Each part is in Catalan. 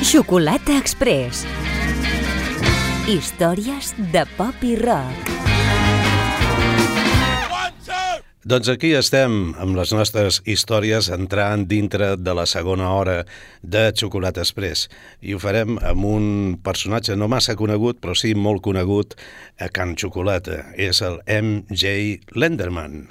Xocolata Express. Històries de pop i rock. Doncs aquí estem amb les nostres històries entrant dintre de la segona hora de Xocolata Express i ho farem amb un personatge no massa conegut però sí molt conegut a Can Xocolata. És el M.J. Lenderman.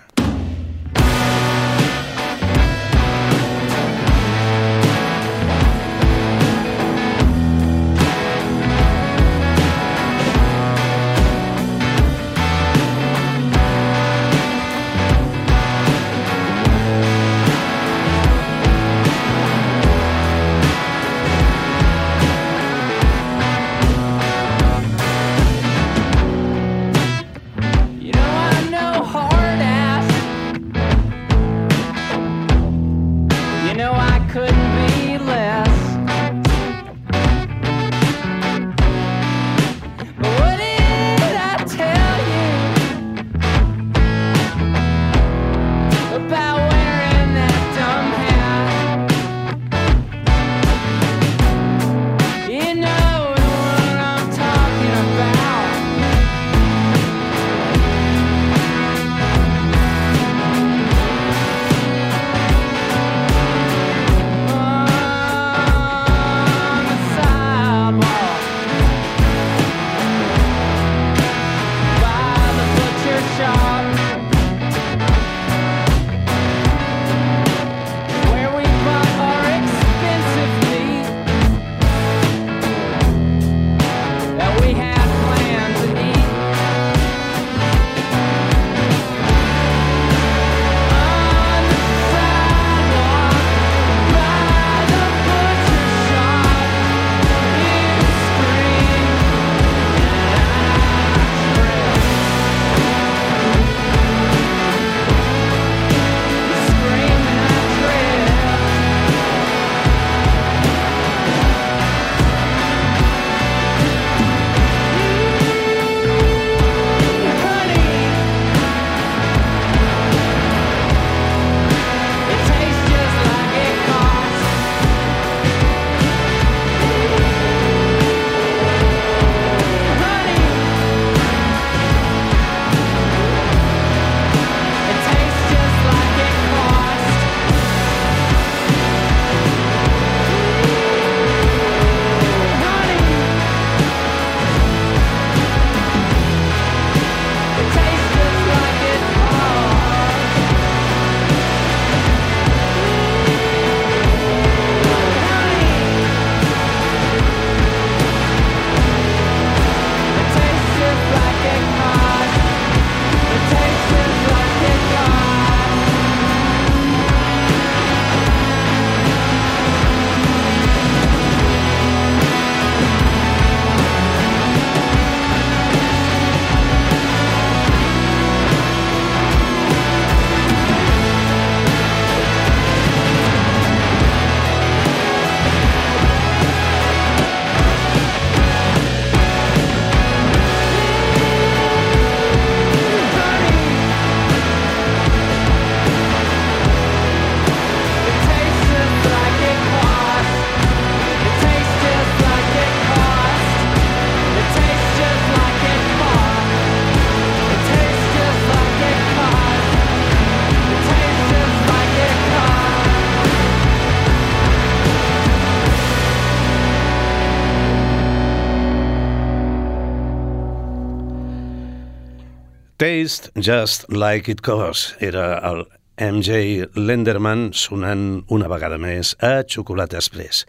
Taste Just Like It Goes era el MJ Lenderman sonant una vegada més a Xocolata Express.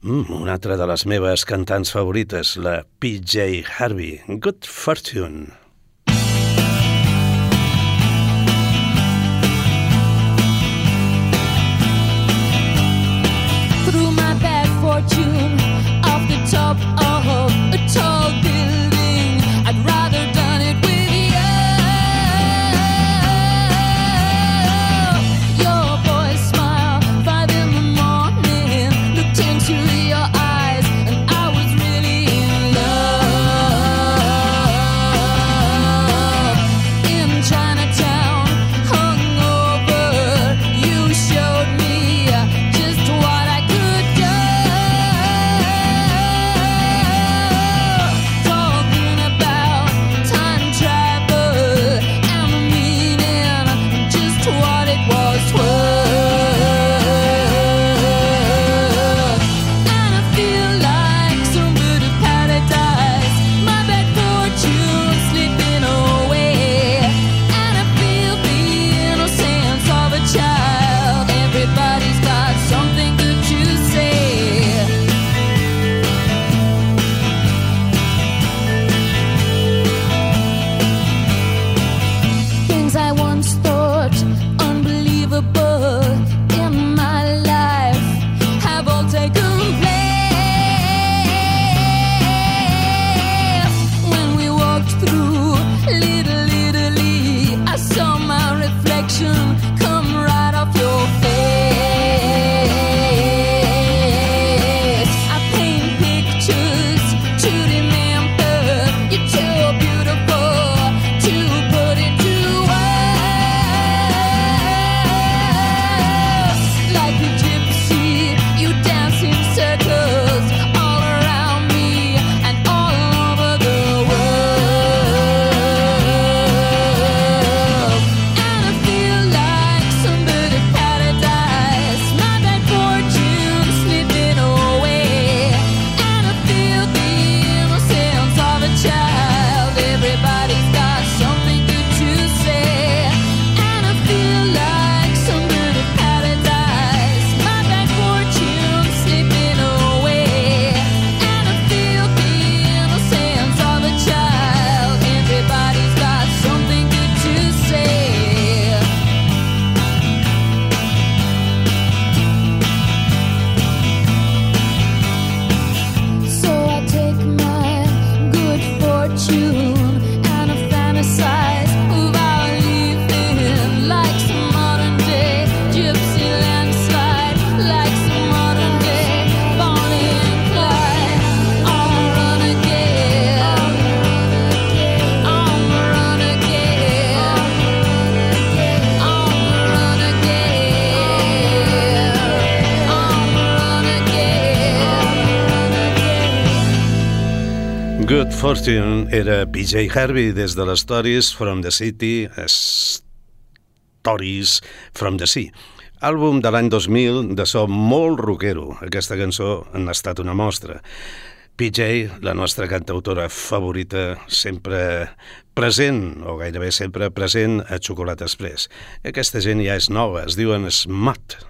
Mm, una altra de les meves cantants favorites, la PJ Harvey. Good Fortune. Fortune era PJ Harvey des de les Stories from the City, Stories from the Sea. Àlbum de l'any 2000 de so molt rockero. Aquesta cançó ha estat una mostra. PJ, la nostra cantautora favorita, sempre present, o gairebé sempre present, a Xocolata Express. Aquesta gent ja és nova, es diuen Smut.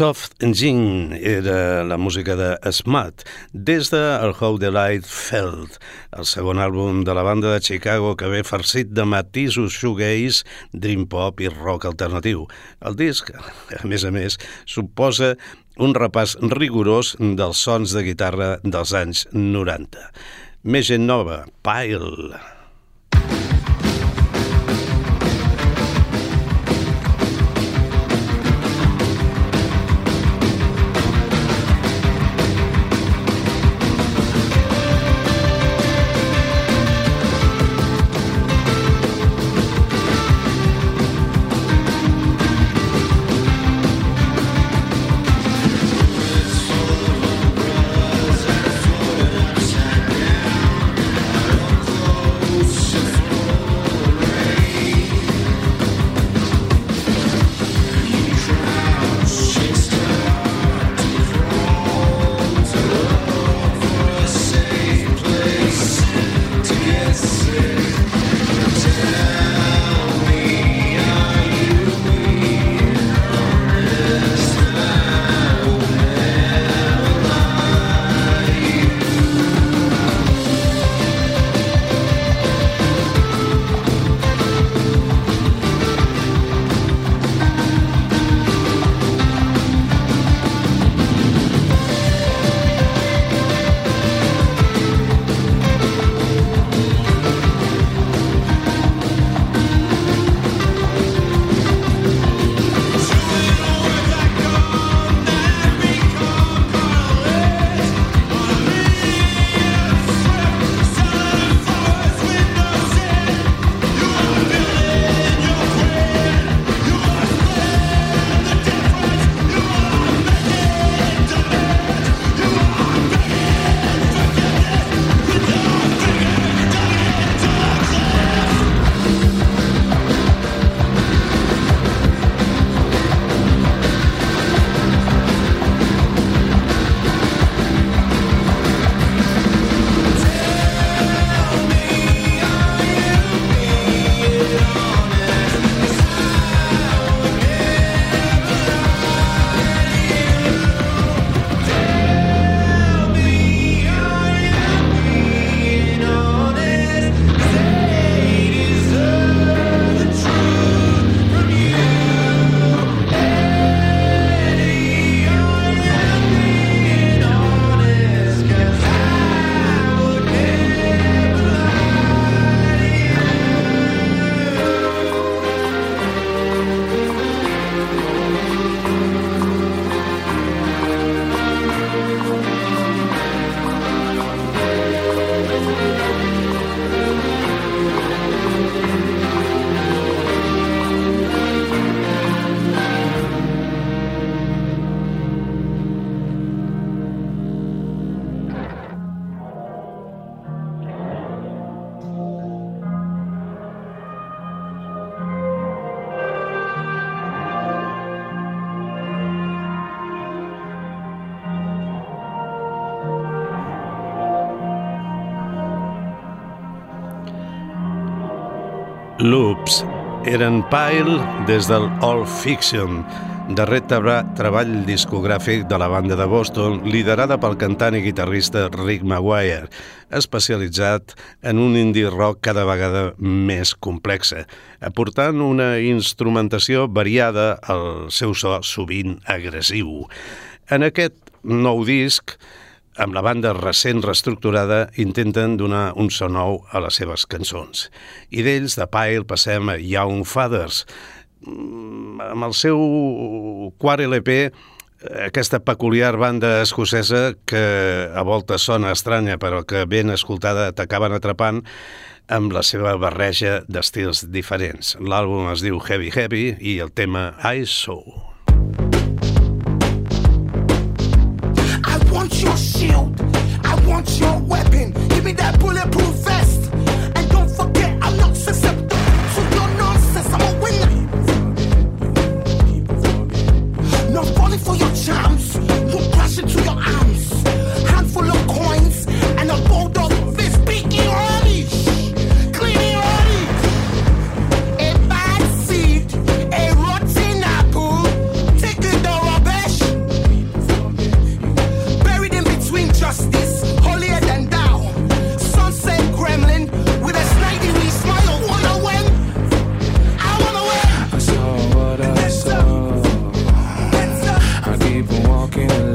Soft Engine era la música de Smut des de el How the Light Felt, el segon àlbum de la banda de Chicago que ve farcit de matisos shoegaze, dream pop i rock alternatiu. El disc, a més a més, suposa un repàs rigorós dels sons de guitarra dels anys 90. Més gent nova, Pile. Loops eren Pile des del All Fiction, darrer treball discogràfic de la banda de Boston, liderada pel cantant i guitarrista Rick Maguire, especialitzat en un indie rock cada vegada més complexa, aportant una instrumentació variada al seu so sovint agressiu. En aquest nou disc, amb la banda recent reestructurada, intenten donar un so nou a les seves cançons. I d'ells, de Pile, passem a Young Fathers, Mm, amb el seu quart LP, aquesta peculiar banda escocesa que a voltes sona estranya però que ben escoltada t'acaben atrapant amb la seva barreja d'estils diferents. L'àlbum es diu Heavy Heavy i el tema I Saw. Me that bulletproof looking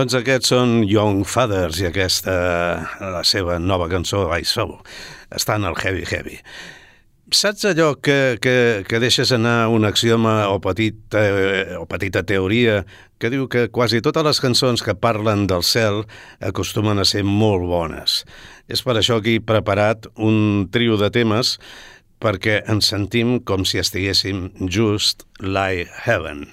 Doncs aquests són Young Fathers i aquesta, la seva nova cançó, I Saw, està en el Heavy Heavy. Saps allò que, que, que deixes anar un axioma o, petit, eh, o petita teoria que diu que quasi totes les cançons que parlen del cel acostumen a ser molt bones. És per això que he preparat un trio de temes perquè ens sentim com si estiguéssim just like heaven.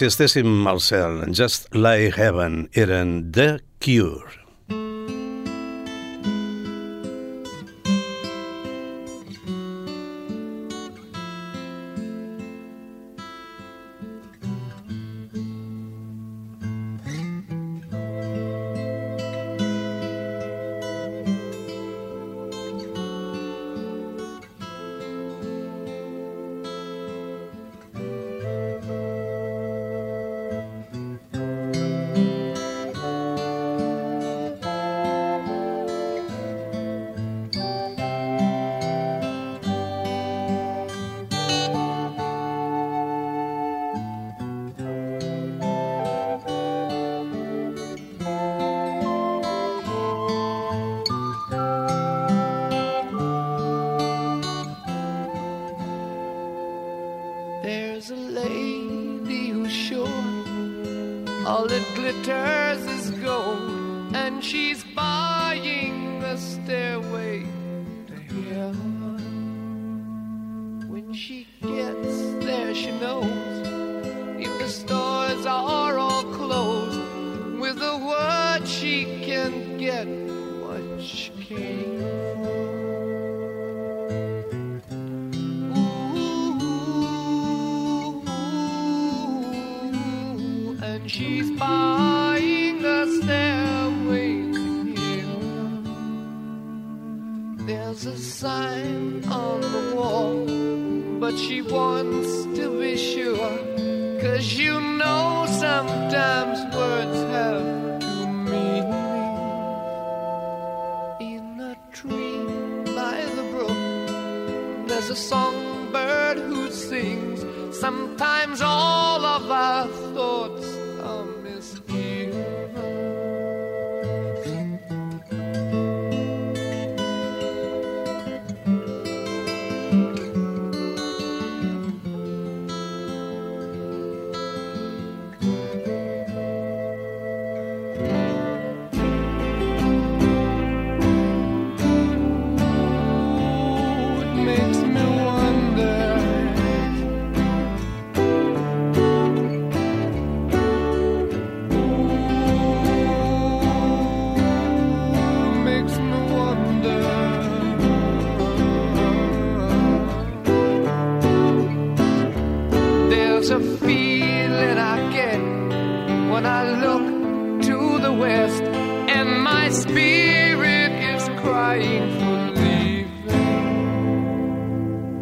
Si estéssim al cel. Just Like Heaven eren The Cure. All that glitters is gold, and she's buying the stairway to heaven. When she gets there, she knows if the stores are all closed, with a word she can get what she came for. Sign on the wall, but she wants to be sure. Cause you know sometimes words have two meanings. In a tree by the brook, there's a songbird who sings. Sometimes all of our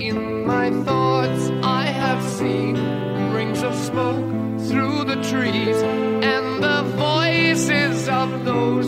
In my thoughts, I have seen rings of smoke through the trees and the voices of those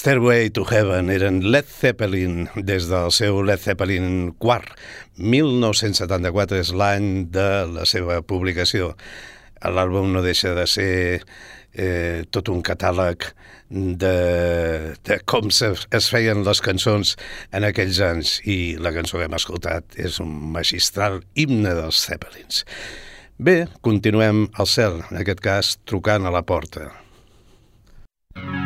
Stairway to Heaven eren Led Zeppelin des del seu Led Zeppelin quart. 1974 és l'any de la seva publicació. L'àlbum no deixa de ser eh, tot un catàleg de, de com se, es feien les cançons en aquells anys i la cançó que hem escoltat és un magistral himne dels Zeppelins. Bé, continuem al cel, en aquest cas trucant a la porta. Mama,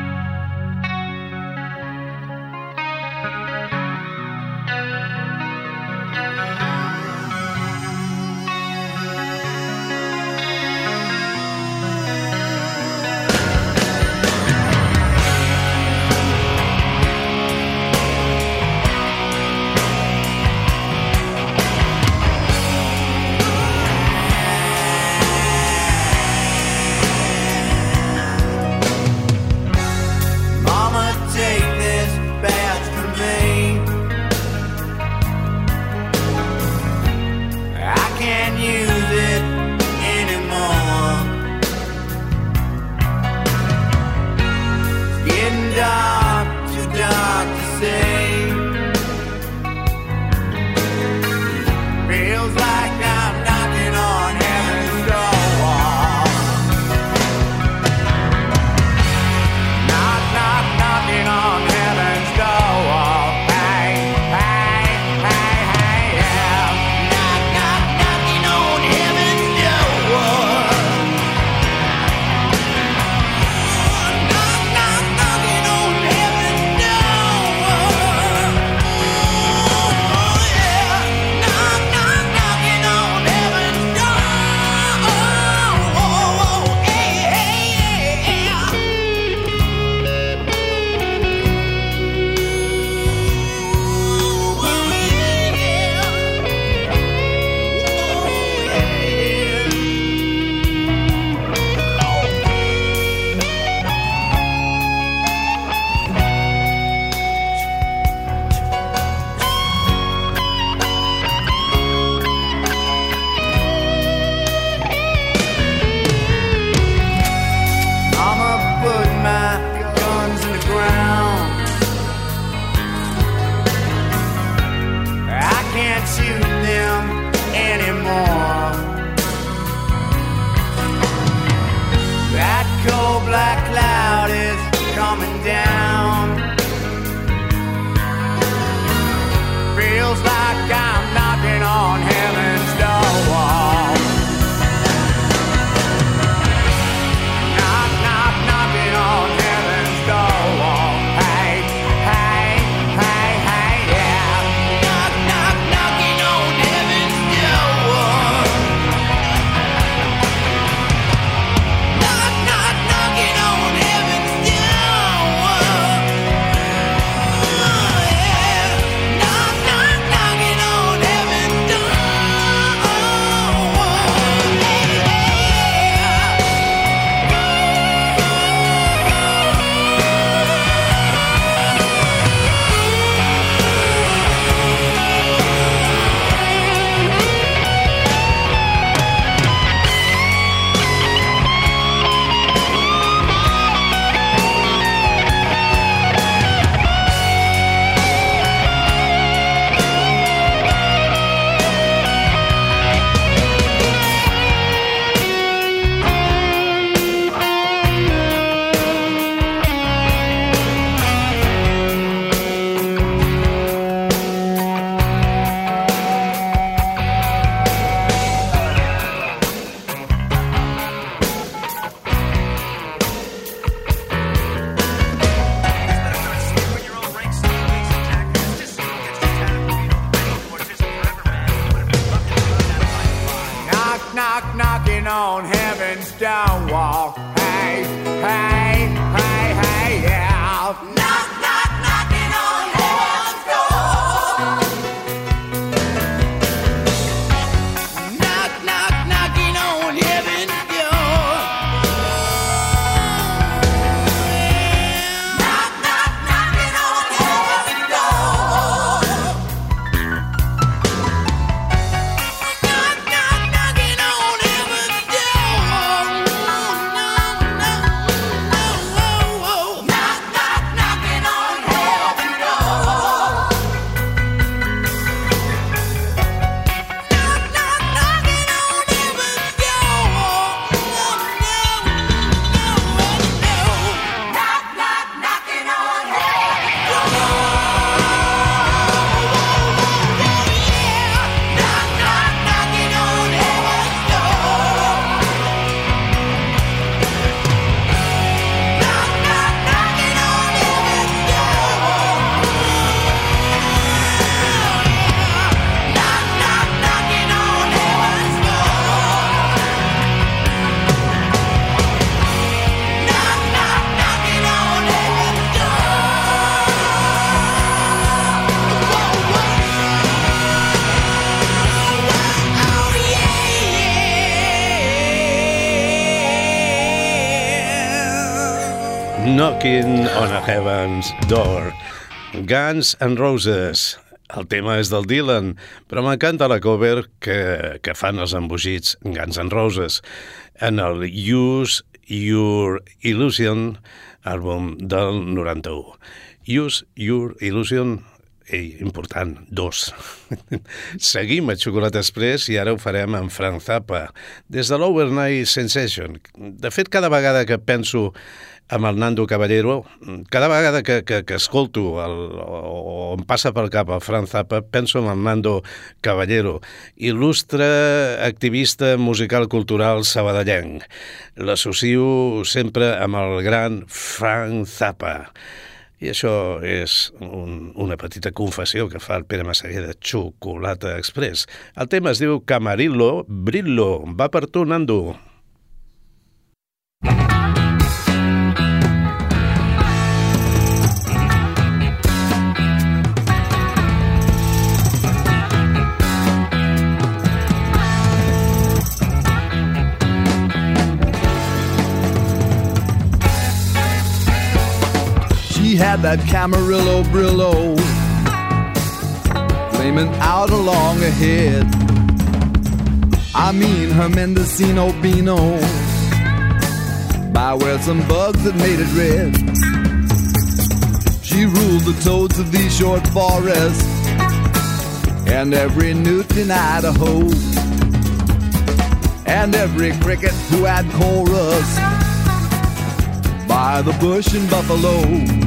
anymore. That cold black cloud is coming down. knock knocking on heaven's door. Hey, hey, hey, hey, yeah. Knock. Knocking on a Heaven's Door. Guns and Roses. El tema és del Dylan, però m'encanta la cover que, que fan els embogits Guns and Roses en el Use Your Illusion, àlbum del 91. Use Your Illusion Ei, important, dos. Seguim a Xocolata Express i ara ho farem amb Frank Zappa, des de l'Overnight Sensation. De fet, cada vegada que penso amb el Nando Caballero, cada vegada que, que, que escolto el, o em passa pel cap el Frank Zappa, penso en el Nando Caballero, il·lustre activista musical cultural sabadellenc. L'associo sempre amb el gran Frank Zappa. I això és un, una petita confessió que fa el Pere Massaguer de Xocolata Express. El tema es diu Camarillo Brillo. Va per tu, Nando. She had that Camarillo Brillo flaming out along ahead. I mean her Mendocino Beano by where some bugs had made it red. She ruled the toads of these short forests and every newt in Idaho and every cricket who had chorus by the bush and Buffalo.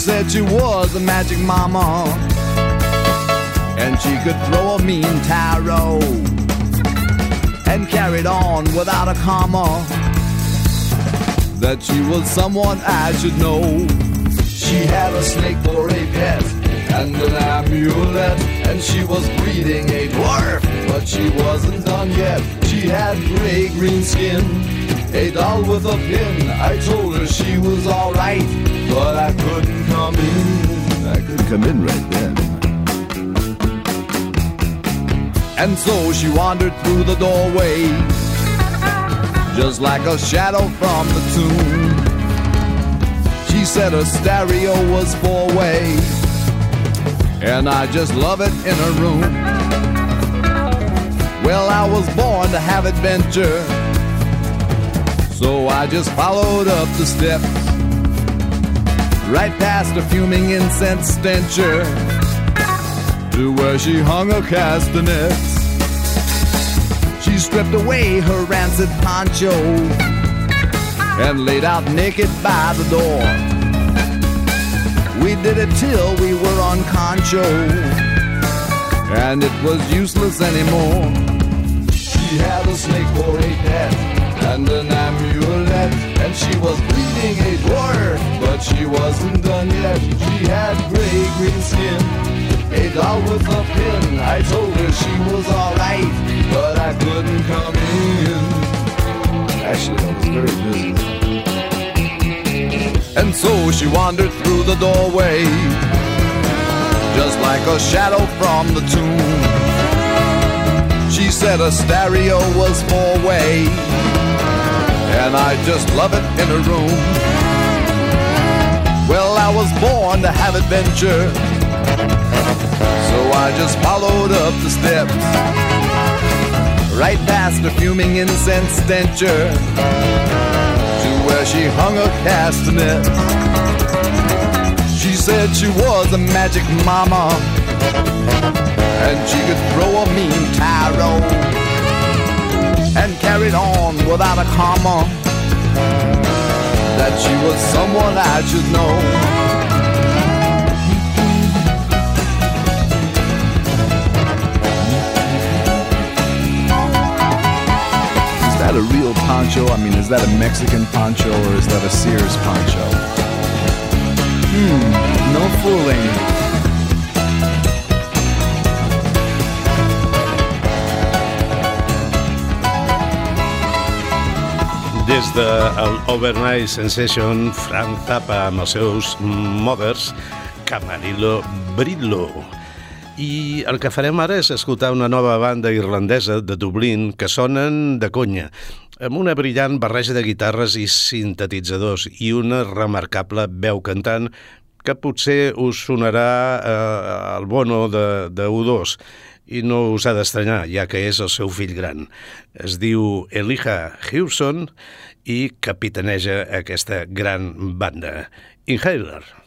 Said she was a magic mama and she could throw a mean tarot and carried on without a comma that she was someone I should know. She had a snake for a pet and an amulet, and she was breeding a dwarf, but she wasn't done yet. She had gray green skin, a doll with a pin. I told her she was alright, but I couldn't come in. I couldn't come in right then. And so she wandered through the doorway, just like a shadow from the tomb. She said her stereo was four way, and I just love it in her room. Well, I was born to have adventure, so I just followed up the steps, right past a fuming incense stencher, to where she hung her castanets. She stripped away her rancid poncho and laid out naked by the door. We did it till we were on concho, and it was useless anymore. She had a snake for a pet and an amulet, and she was bleeding a dwarf, but she wasn't done yet. She had gray green skin, a doll with a pin. I told her she was alright, but I couldn't come in. Actually, I was very busy. And so she wandered through the doorway, just like a shadow from the tomb. She said a stereo was four way, and I just love it in a room. Well, I was born to have adventure, so I just followed up the steps, right past the fuming incense stencher to where she hung her castanet. She said she was a magic mama. And she could throw a mean tarot and carried on without a comma that she was someone I should know. Is that a real poncho? I mean, is that a Mexican poncho or is that a Sears poncho? Hmm, no fooling. Des de l'Overnight Sensation, Frank Zappa amb els seus mothers, Camarillo Brillo. I el que farem ara és escoltar una nova banda irlandesa de Dublín que sonen de conya amb una brillant barreja de guitarres i sintetitzadors i una remarcable veu cantant que potser us sonarà eh, el bono de, de U2 i no us ha d'estranyar, ja que és el seu fill gran. Es diu Elijah Hewson i capitaneja aquesta gran banda. Inhaler.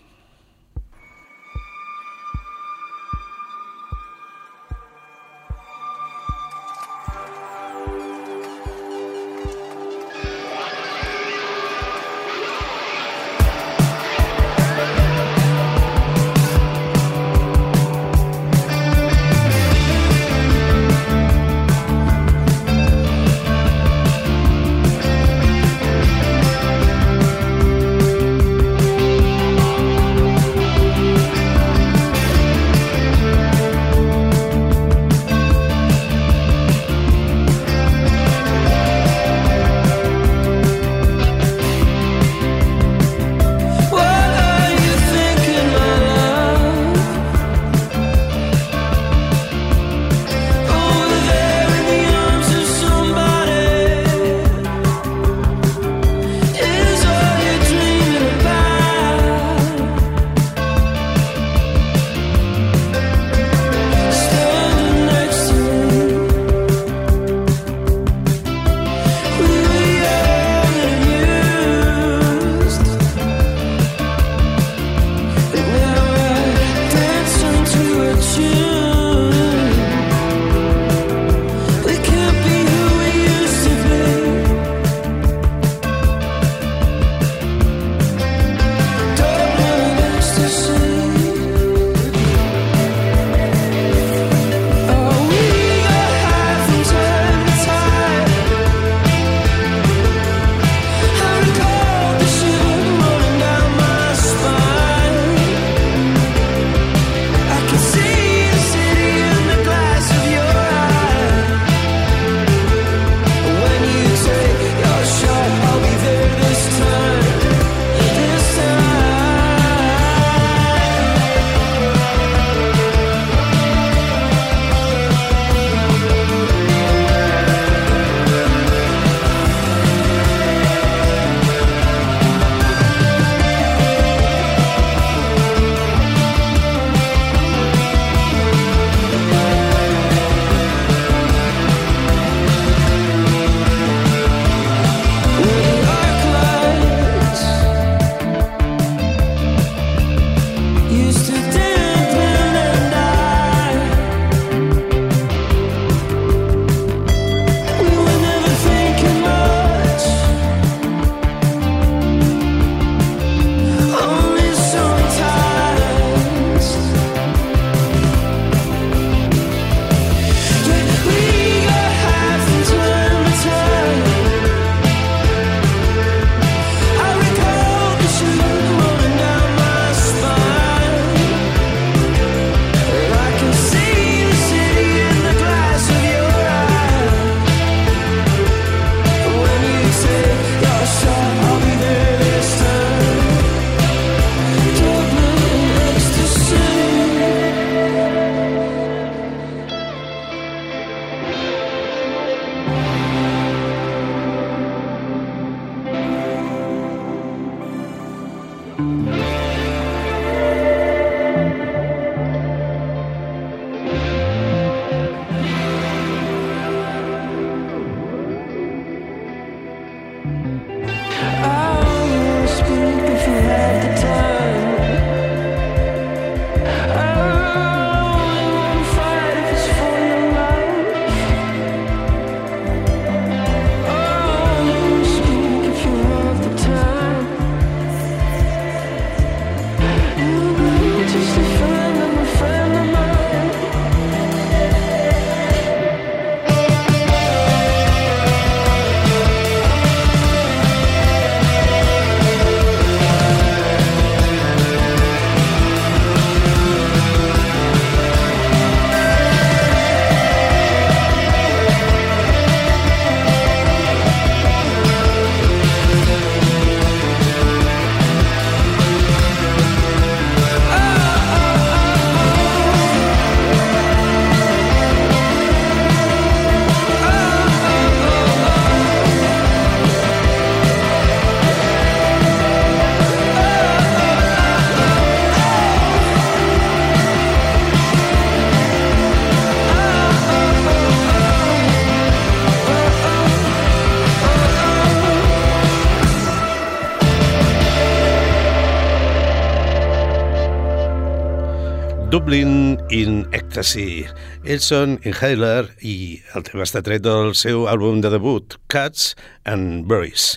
In Ecstasy. Ells són Inhaler i el tema està tret del seu àlbum de debut, Cats and Berries.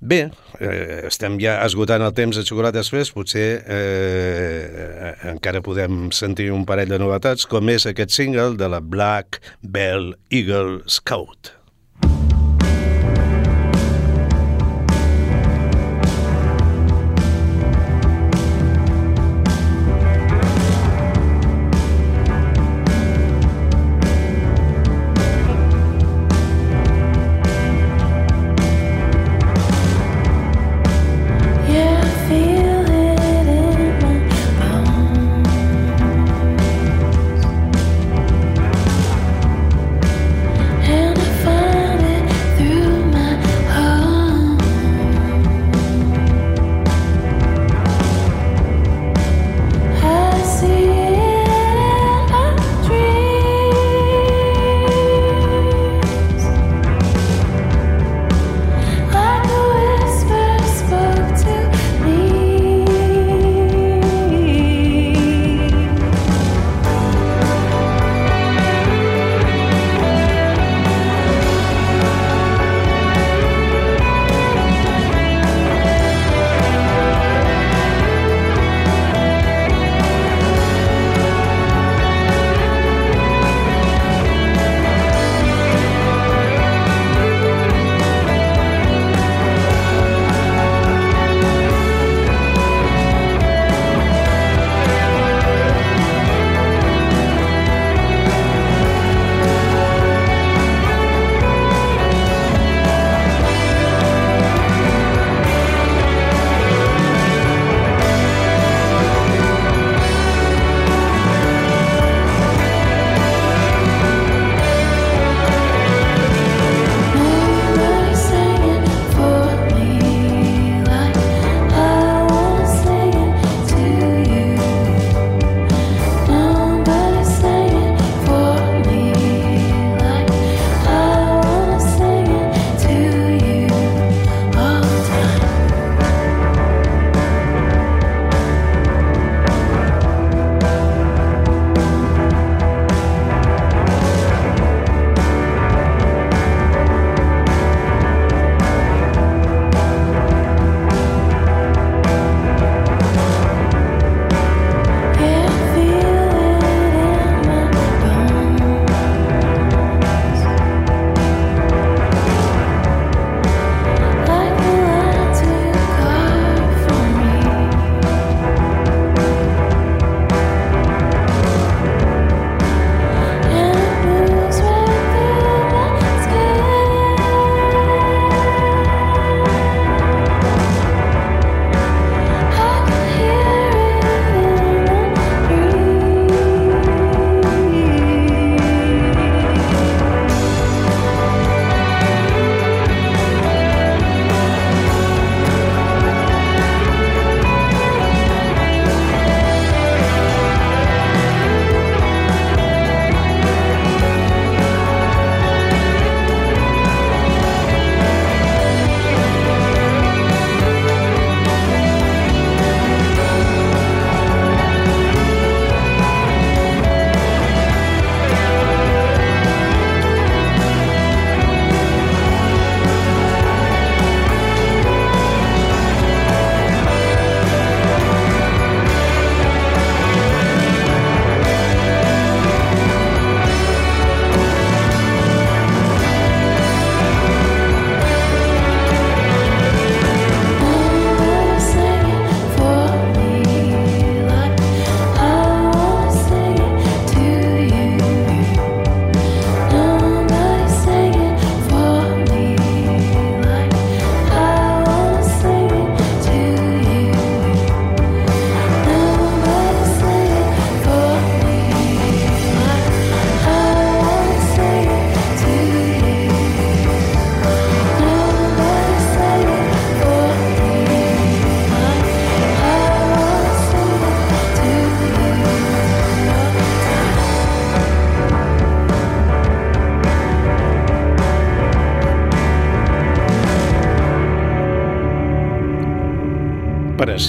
Bé, eh, estem ja esgotant el temps de Xocolata Express, potser eh, encara podem sentir un parell de novetats, com és aquest single de la Black Bell Eagle Scout.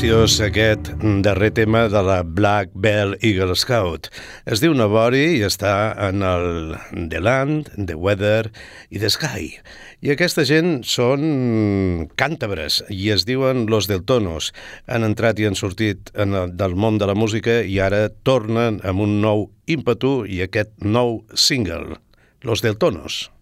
Preciós aquest darrer tema de la Black Bell Eagle Scout. Es diu Navori i està en el The Land, The Weather i The Sky. I aquesta gent són càntabres i es diuen Los Deltonos. Han entrat i han sortit en el, del món de la música i ara tornen amb un nou ímpetu i aquest nou single, Los Deltonos. veis,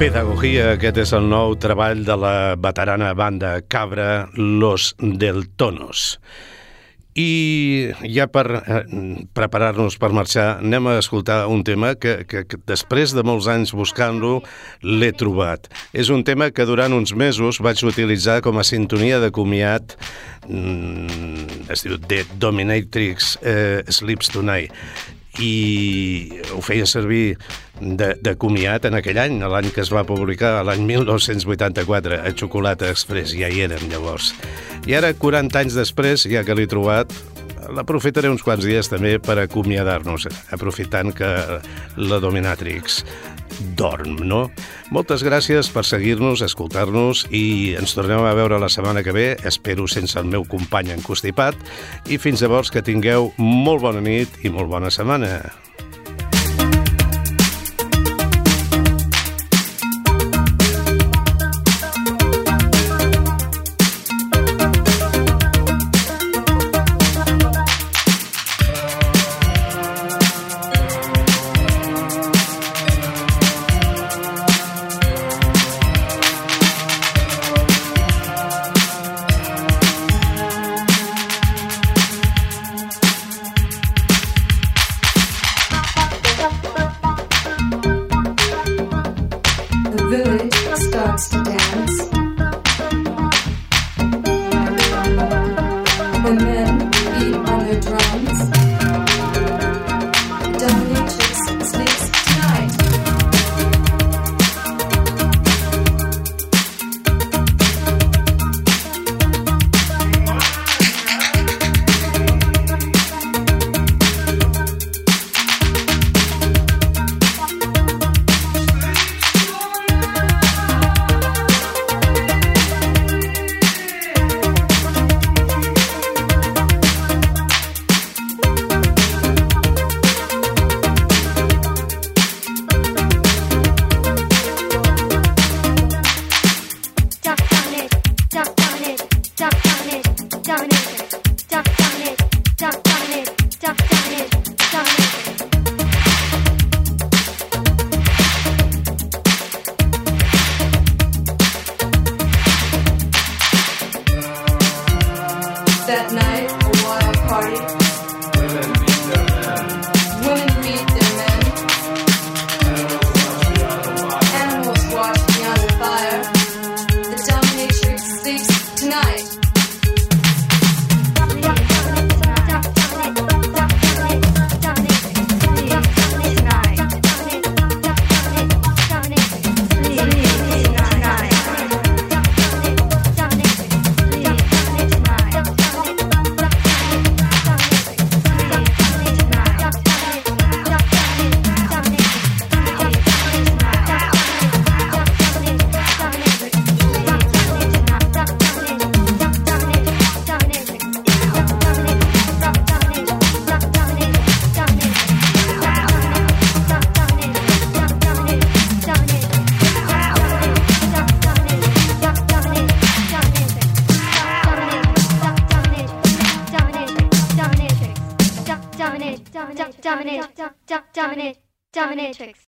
Pedagogia, aquest és el nou treball de la veterana banda Cabra Los Deltonos. I ja per eh, preparar-nos per marxar, anem a escoltar un tema que, que, que després de molts anys buscant-lo l'he trobat. És un tema que durant uns mesos vaig utilitzar com a sintonia de comiat, mm, es diu The Dominatrix eh, Sleeps Tonight i ho feia servir de, de comiat en aquell any, l'any que es va publicar, l'any 1984, a Xocolata Express, ja hi érem llavors. I ara, 40 anys després, ja que l'he trobat, l'aprofitaré uns quants dies també per acomiadar-nos, aprofitant que la dominatrix dorm, no? Moltes gràcies per seguir-nos, escoltar-nos i ens tornem a veure la setmana que ve, espero sense el meu company encostipat, i fins llavors que tingueu molt bona nit i molt bona setmana.